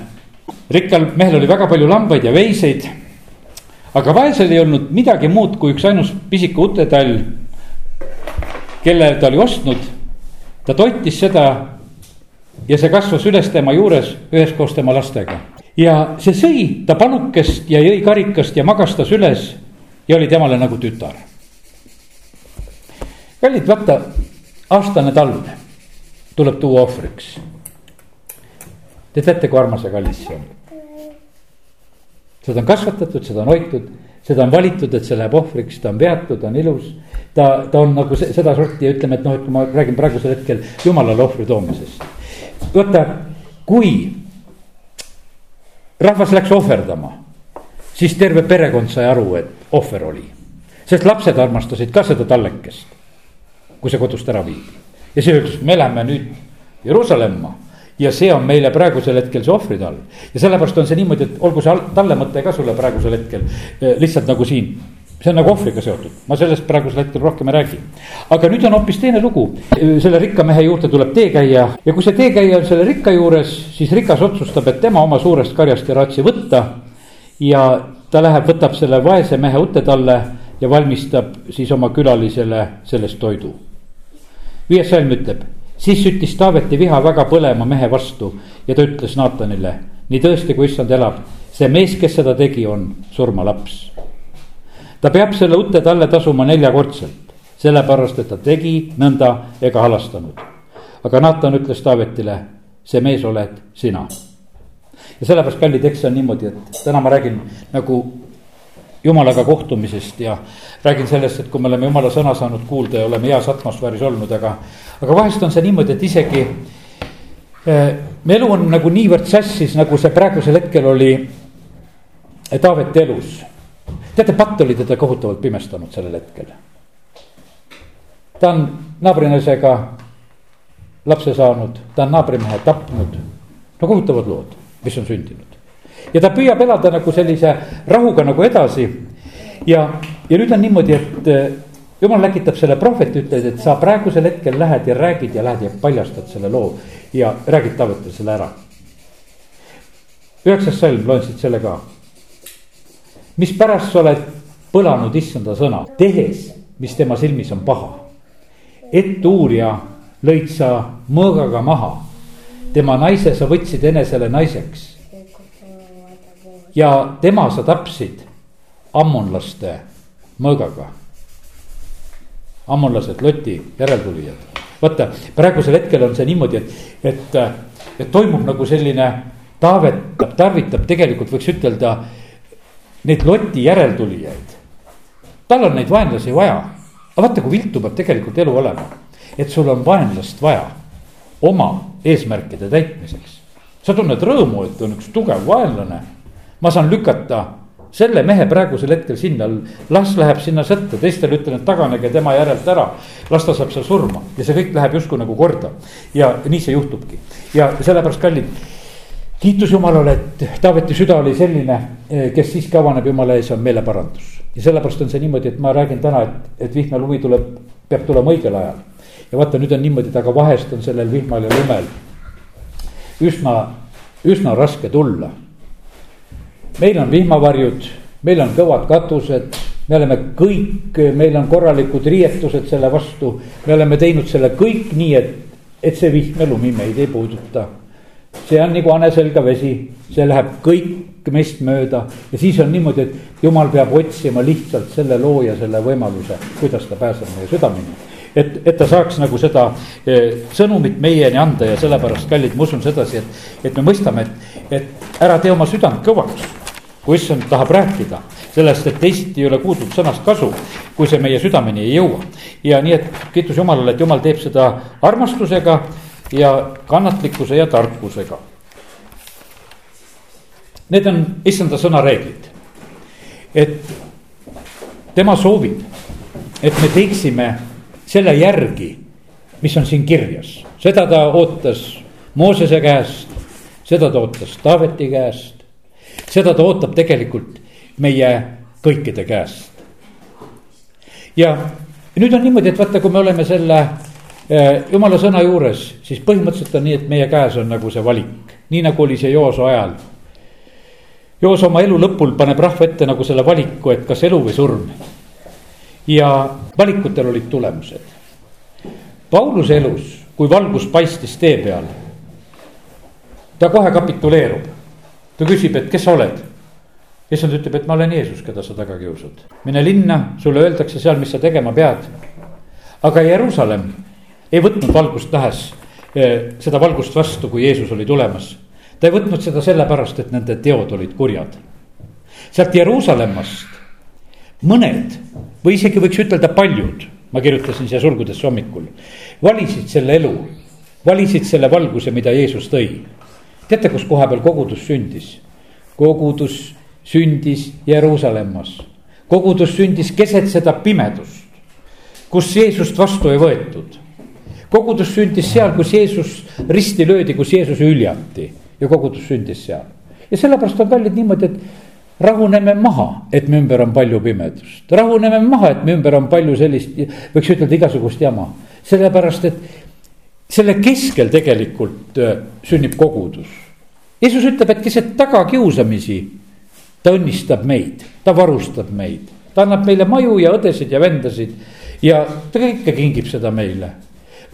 rikkal mehel oli väga palju lambaid ja veiseid. aga vaesel ei olnud midagi muud kui üks ainus pisike utetall, kelle ta oli ostnud. ta toitis seda ja see kasvas üles tema juures üheskoos tema lastega. ja see sõi ta palukest ja jõi karikast ja magastas üles ja oli temale nagu tütar. kallid, vaata, aastane talv tuleb tuua ohvriks Te teate, kui armas ja kallis see on. seda on kasvatatud, seda on hoitud, seda on valitud, et see läheb ohvriks, ta on veatud, ta on ilus. Ta, ta on nagu sedasorti ja ütleme, et noh, et kui ma räägin praegusel hetkel jumalale ohvri toomisest. vaata, kui rahvas läks ohverdama, siis terve perekond sai aru, et ohver oli. sest lapsed armastasid ka seda tallekest, kui see kodust ära viidi. ja siis ütles, me lähme nüüd Jeruusalemma ja see on meile praegusel hetkel see ohvritall. ja sellepärast on see niimoodi, et olgu see talle mõte ka sulle praegusel hetkel eh, lihtsalt nagu siin see on nagu ohvriga seotud, ma sellest praegusel hetkel rohkem ei räägi. aga nüüd on hoopis teine lugu, selle rikka mehe juurde tuleb teekäija ja kui see teekäija on selle rikka juures, siis rikas otsustab, et tema oma suurest karjast ei raatsi võtta. ja ta läheb, võtab selle vaese mehe utetalle ja valmistab siis oma külalisele sellest toidu. viies salm ütleb siis süttis Taaveti viha väga põlema mehe vastu ja ta ütles Naatanile, nii tõesti, kui issand elab, see mees, kes seda tegi, on surmalaps. Ta peab selle utte talle tasuma neljakordselt, sellepärast et ta tegi nõnda ega halastanud. aga Naatan ütles Taavetile, see mees oled sina. ja sellepärast, kallid, eks see on niimoodi, et täna ma räägin nagu jumalaga kohtumisest ja räägin sellest, et kui me oleme jumala sõna saanud kuulda ja oleme heas atmosfääris olnud, aga aga vahest on see niimoodi, et isegi äh, me elu on nagu niivõrd sassis, nagu see praegusel hetkel oli Taaveti elus. Teate, patt oli teda kohutavalt pimestanud sellel hetkel. ta on naabrinaisega lapse saanud, ta on naabrimehe tapnud. no kohutavad lood, mis on sündinud. ja ta püüab elada nagu sellise rahuga nagu edasi. ja, ja nüüd on niimoodi, et jumal läkitab selle prohveti, ütled, et sa praegusel hetkel lähed ja räägid ja lähed ja paljastad selle loo ja räägid Taavetile selle ära. üheksas salm, loen siit selle ka. Mispärast sa oled põlanud issanda sõna, tehes, mis tema silmis on paha. et uurija lõid sa mõõgaga maha, tema naise sa võtsid enesele naiseks. ja tema sa tapsid ammonlaste mõõgaga ammonlased, Loti järeltulijad. vaata, praegusel hetkel on see niimoodi, et, et, et toimub nagu selline, Taavet tarvitab tegelikult võiks ütelda neid Loti järeltulijaid. tal on neid vaenlasi vaja, aga vaata, kui viltu peab tegelikult elu olema, et sul on vaenlast vaja oma eesmärkide täitmiseks. sa tunned rõõmu, et on üks tugev vaenlane, ma saan lükata selle mehe praegusel hetkel sinna, las läheb sinna sõtta, teistele ütlen, et taganege tema järelt ära. las ta saab seal surma. Ja see kõik läheb justkui nagu korda. Ja nii see juhtubki. Ja sellepärast kallid kiitus Jumalale, et Taaveti süda oli selline, kes siiski avaneb Jumala ees, on meeleparandus. ja sellepärast on see niimoodi, et ma räägin täna, et, et vihmalumi tuleb, peab tulema õigel ajal. ja vaata, nüüd on niimoodi, et aga vahest on sellel vihmal ja lumel üsna, üsna raske tulla meil on vihmavarjud, meil on kõvad katused, me oleme kõik, meil on korralikud riietused selle vastu. me oleme teinud selle kõik nii, et, et see vihm ja lumi meid ei puuduta. See on nagu hane selga vesi, see läheb kõik meist mööda ja siis on niimoodi, et jumal peab otsima lihtsalt selle looja selle võimaluse, kuidas ta pääseb meie südameni. et, et ta saaks nagu seda eh, sõnumit meieni anda ja sellepärast, kallid, ma usun sedasi, et, et me mõistame, et, et ära tee oma südant kõvaks, kui issand tahab rääkida sellest, et teisiti ei ole kuuldud sõnast kasu, kui see meie südameni ei jõua. ja nii, et kiitus Jumalale, et Jumal teeb seda armastusega ja kannatlikkuse ja tarkusega. Need on issanda sõna reeglid. et tema soovib, et me teeksime selle järgi, mis on siin kirjas, seda ta ootas Moosese käest, seda ta ootas Taaveti käest, seda ta ootab tegelikult meie kõikide käest. ja nüüd on niimoodi, et vaata, kui me oleme selle jumala sõna juures, siis põhimõtteliselt on nii, et meie käes on nagu see valik, nii nagu oli see Jooso ajal. Jooso oma elu lõpul paneb rahva ette nagu selle valiku, et kas elu või surm. ja valikutel olid tulemused. Pauluse elus, kui valgus paistis tee peal, ta kohe kapituleerub. ta küsib, et kes sa oled issand ütleb, et ma olen Jeesus, keda sa taga kiusad. mine linna, sulle öeldakse seal, mis sa tegema pead. aga Jeruusalemm ei võtnud valgust nähes eh, seda valgust vastu, kui Jeesus oli tulemas. ta ei võtnud seda sellepärast, et nende teod olid kurjad. sealt Jeruusalemmast mõned või isegi võiks ütelda paljud, ma kirjutasin siia sulgudesse hommikul, valisid selle elu, valisid selle valguse, mida Jeesus tõi. teate, kus koha peal kogudus sündis? kogudus sündis Jeruusalemmas. kogudus sündis keset seda pimedust, kus Jeesust vastu ei võetud. Kogudus sündis seal, kus Jeesus risti löödi, kus Jeesus hüljati ja kogudus sündis seal. ja sellepärast on kallid niimoodi, et rahuneme maha, et me ümber on palju pimedust, rahuneme maha, et me ümber on palju sellist, võiks ütelda igasugust jama. sellepärast, et selle keskel tegelikult äh, sünnib kogudus. Jeesus ütleb, et keset tagakiusamisi ta õnnistab meid, ta varustab meid, ta annab meile maju ja õdesid ja vendasid ja ta kõike kingib seda meile.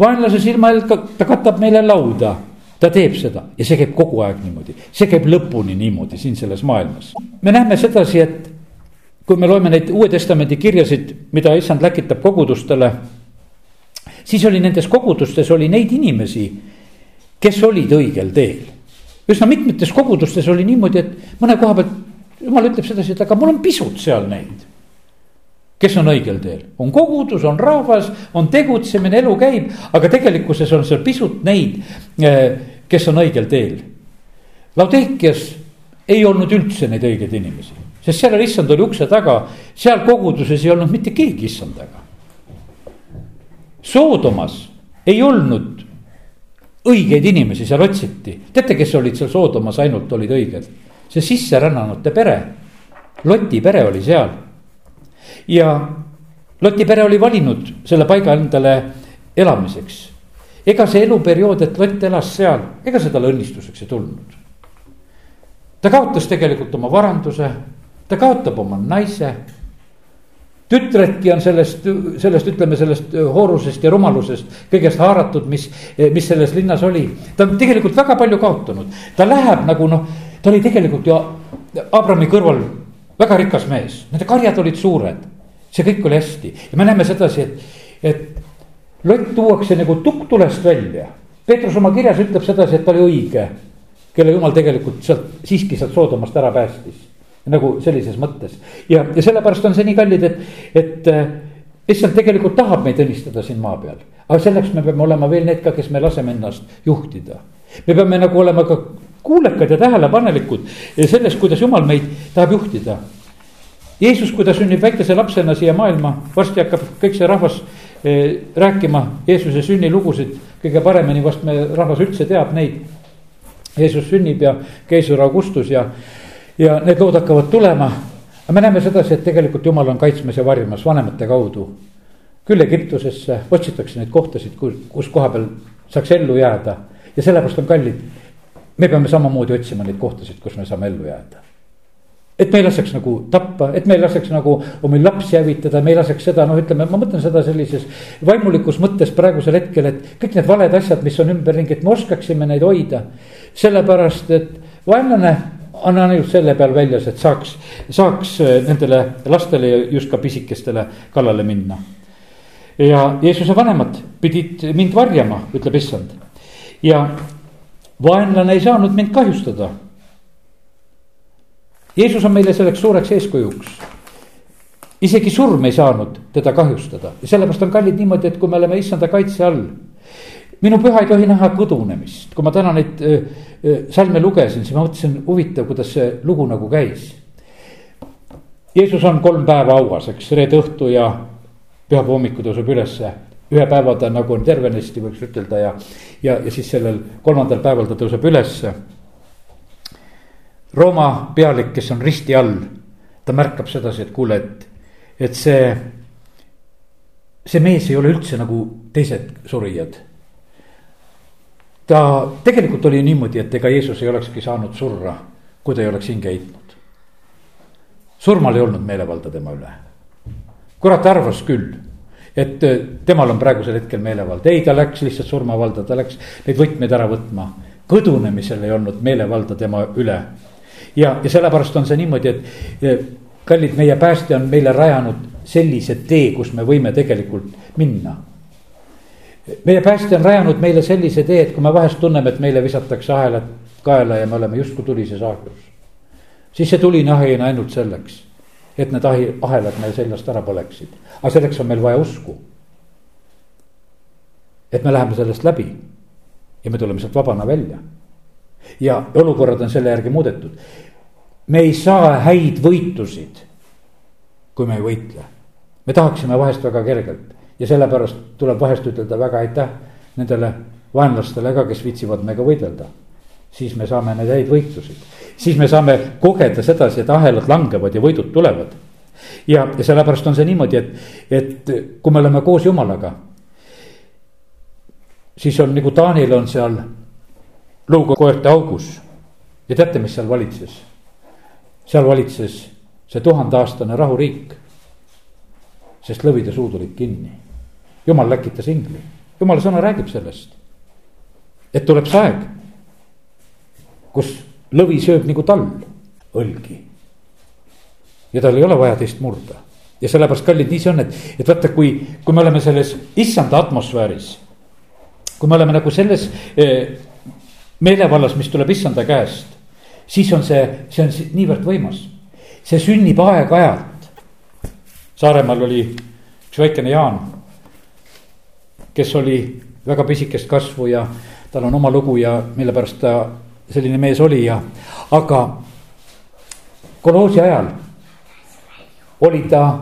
Vaenlase silma all ta katab meile lauda, ta teeb seda ja see käib kogu aeg niimoodi, see käib lõpuni niimoodi siin selles maailmas. me näeme sedasi, et kui me loeme neid Uue Testamendi kirjasid, mida issand läkitab kogudustele, siis oli nendes kogudustes oli neid inimesi, kes olid õigel teel. üsna mitmetes kogudustes oli niimoodi, et mõne koha pealt jumal ütleb sedasi, et aga mul on pisut seal neid. Kes on õigel teel, on kogudus, on rahvas, on tegutsemine, elu käib, aga tegelikkuses on seal pisut neid, eh, kes on õigel teel. Laudeikias ei olnud üldse neid õigeid inimesi, sest seal issand oli ukse taga, seal koguduses ei olnud mitte keegi issand taga. Soodomas ei olnud õigeid inimesi, seal otsiti, teate, kes olid seal Soodomas ainult olid õiged see sisserännanute pere, Loti pere oli seal. Ja Loti pere oli valinud selle paiga endale elamiseks. ega see eluperiood, et Lott elas seal, ega see talle õnnistuseks ei tulnud. ta kaotas tegelikult oma varanduse, ta kaotab oma naise tütredki on sellest, sellest, ütleme sellest hoorusest ja rumalusest kõigest haaratud, mis, mis selles linnas oli. ta on tegelikult väga palju kaotanud, ta läheb nagu noh, ta oli tegelikult ju Abrami kõrval väga rikas mees, nende karjad olid suured. See kõik oli hästi ja me näeme sedasi, et, et lott tuuakse nagu tukk tulest välja. Peetrus oma kirjas ütleb sedasi, et ta oli õige, kelle jumal tegelikult sealt siiski sealt Soodomast ära päästis nagu sellises mõttes ja, ja sellepärast on see nii kallid, et, et issand tegelikult tahab meid õnnistada siin maa peal. aga selleks me peame olema veel need ka, kes me laseme ennast juhtida. me peame nagu olema ka kuulekad ja tähelepanelikud selles, kuidas jumal meid tahab juhtida. Jeesus, kui ta sünnib väikese lapsena siia maailma, varsti hakkab kõik see rahvas eh, rääkima Jeesuse sünnilugusid kõige paremini, vast me rahvas üldse teab neid. Jeesus sünnib ja keisar Augustus ja ja need lood hakkavad tulema. aga me näeme sedasi, et tegelikult jumal on kaitsmas ja varjumas vanemate kaudu. küll Egiptusesse otsitakse neid kohtasid, kus, koha peal saaks ellu jääda ja sellepärast on kallid. me peame samamoodi otsima neid kohtasid, kus me saame ellu jääda et me ei laseks nagu tappa, et me ei laseks nagu omi lapsi hävitada, me ei laseks seda, noh, ütleme, ma mõtlen seda sellises vaimulikus mõttes praegusel hetkel, et kõik need valed asjad, mis on ümberringi, et me oskaksime neid hoida. sellepärast, et vaenlane annan just selle peal väljas, et saaks, saaks äh, nendele lastele ja just ka pisikestele kallale minna. ja Jeesuse vanemad pidid mind varjama, ütleb issand. ja vaenlane ei saanud mind kahjustada. Jeesus on meile selleks suureks eeskujuks. isegi surm ei saanud teda kahjustada ja sellepärast on kallid niimoodi, et kui me oleme issanda kaitse all. minu püha ei tohi näha kõdunemist, kui ma täna neid salme lugesin, siis ma mõtlesin, huvitav, kuidas see lugu nagu käis. Jeesus on kolm päeva hauas, eks, reede õhtu ja pühapäeva hommikul tõuseb ülesse. ühe päeva ta nagu on tervenisti, võiks ütelda ja, ja, ja siis sellel kolmandal päeval ta tõuseb ülesse. Rooma pealik, kes on risti all, ta märkab sedasi, et kuule, et, et see, see mees ei ole üldse nagu teised surijad. ta tegelikult oli niimoodi, et ega Jeesus ei olekski saanud surra, kui ta ei oleks hinge heitnud. surmal ei olnud meelevalda tema üle kurat arvas küll, et äh, temal on praegusel hetkel meelevald, ei, ta läks lihtsalt surmavalda, ta läks neid võtmeid ära võtma. kõdunemisel ei olnud meelevalda tema üle. Ja, ja sellepärast on see niimoodi, et kallid, meie päästja on meile rajanud sellise tee, kus me võime tegelikult minna. meie päästja on rajanud meile sellise tee, et kui me vahest tunneme, et meile visatakse ahelad kaela ja me oleme justkui tulises ahjus. siis see tuline ahi on ainult selleks et need ahi, ahelad meil seljast ära põleksid. aga selleks on meil vaja usku. et me läheme sellest läbi ja me tuleme sealt vabana välja. Ja olukorrad on selle järgi muudetud. me ei saa häid võitusid, kui me ei võitle. me tahaksime vahest väga kergelt ja sellepärast tuleb vahest ütelda väga aitäh nendele vaenlastele ka, kes viitsivad meiega võidelda. siis me saame neid häid võitlusid siis me saame kogeda sedasi, et ahelad langevad ja võidud tulevad. ja, ja sellepärast on see niimoodi, et, et kui me oleme koos jumalaga, siis on nagu Taanil on seal luukoerte augus ja teate, mis seal valitses? seal valitses see tuhandeaastane rahuriik. sest lõvide suud olid kinni. jumal läkitas ingli, jumala sõna räägib sellest. et tuleb see aeg, kus lõvi sööb nagu tall õlgi. ja tal ei ole vaja teist murda ja sellepärast, kallid, nii see on, et, et vaata, kui, kui me oleme selles issanda atmosfääris. kui me oleme nagu selles eh, meelevallas, mis tuleb issanda käest, siis on see, see on niivõrd võimas. see sünnib aeg-ajalt. Saaremaal oli üks väikene Jaan, kes oli väga pisikest kasvu ja tal on oma lugu ja mille pärast ta selline mees oli ja, aga kolhoosi ajal oli ta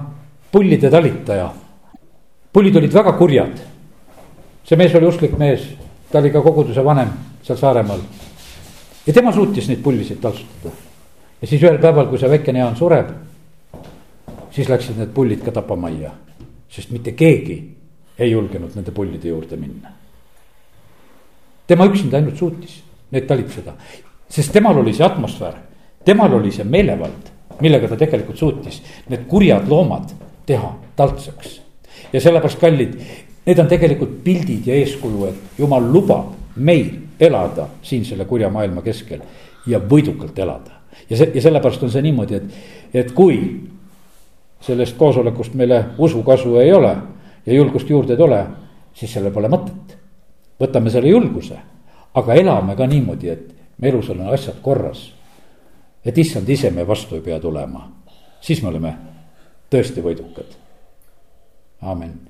pullide talitaja. pullid olid väga kurjad. see mees oli usklik mees, ta oli ka koguduse vanem seal Saaremaal. ja tema suutis neid pullisid taltsutada. ja siis ühel päeval, kui see väikene Jaan sureb, siis läksid need pullid ka tapamajja, sest mitte keegi ei julgenud nende pullide juurde minna. tema üksinda ainult suutis need talitseda. sest temal oli see atmosfäär, temal oli see meelevald, millega ta tegelikult suutis need kurjad loomad teha taltsaks. ja sellepärast, kallid, need on tegelikult pildid ja eeskuju, et jumal lubab meil elada siin selle kurja maailma keskel ja võidukalt elada. ja see, ja sellepärast on see niimoodi, et, et kui sellest koosolekust meile usu kasu ei ole ja julgust juurde ei tule, siis sellel pole mõtet. võtame selle julguse aga elame ka niimoodi, et me elus on asjad korras. et issand ise me vastu ei pea tulema, siis me oleme tõesti võidukad. amin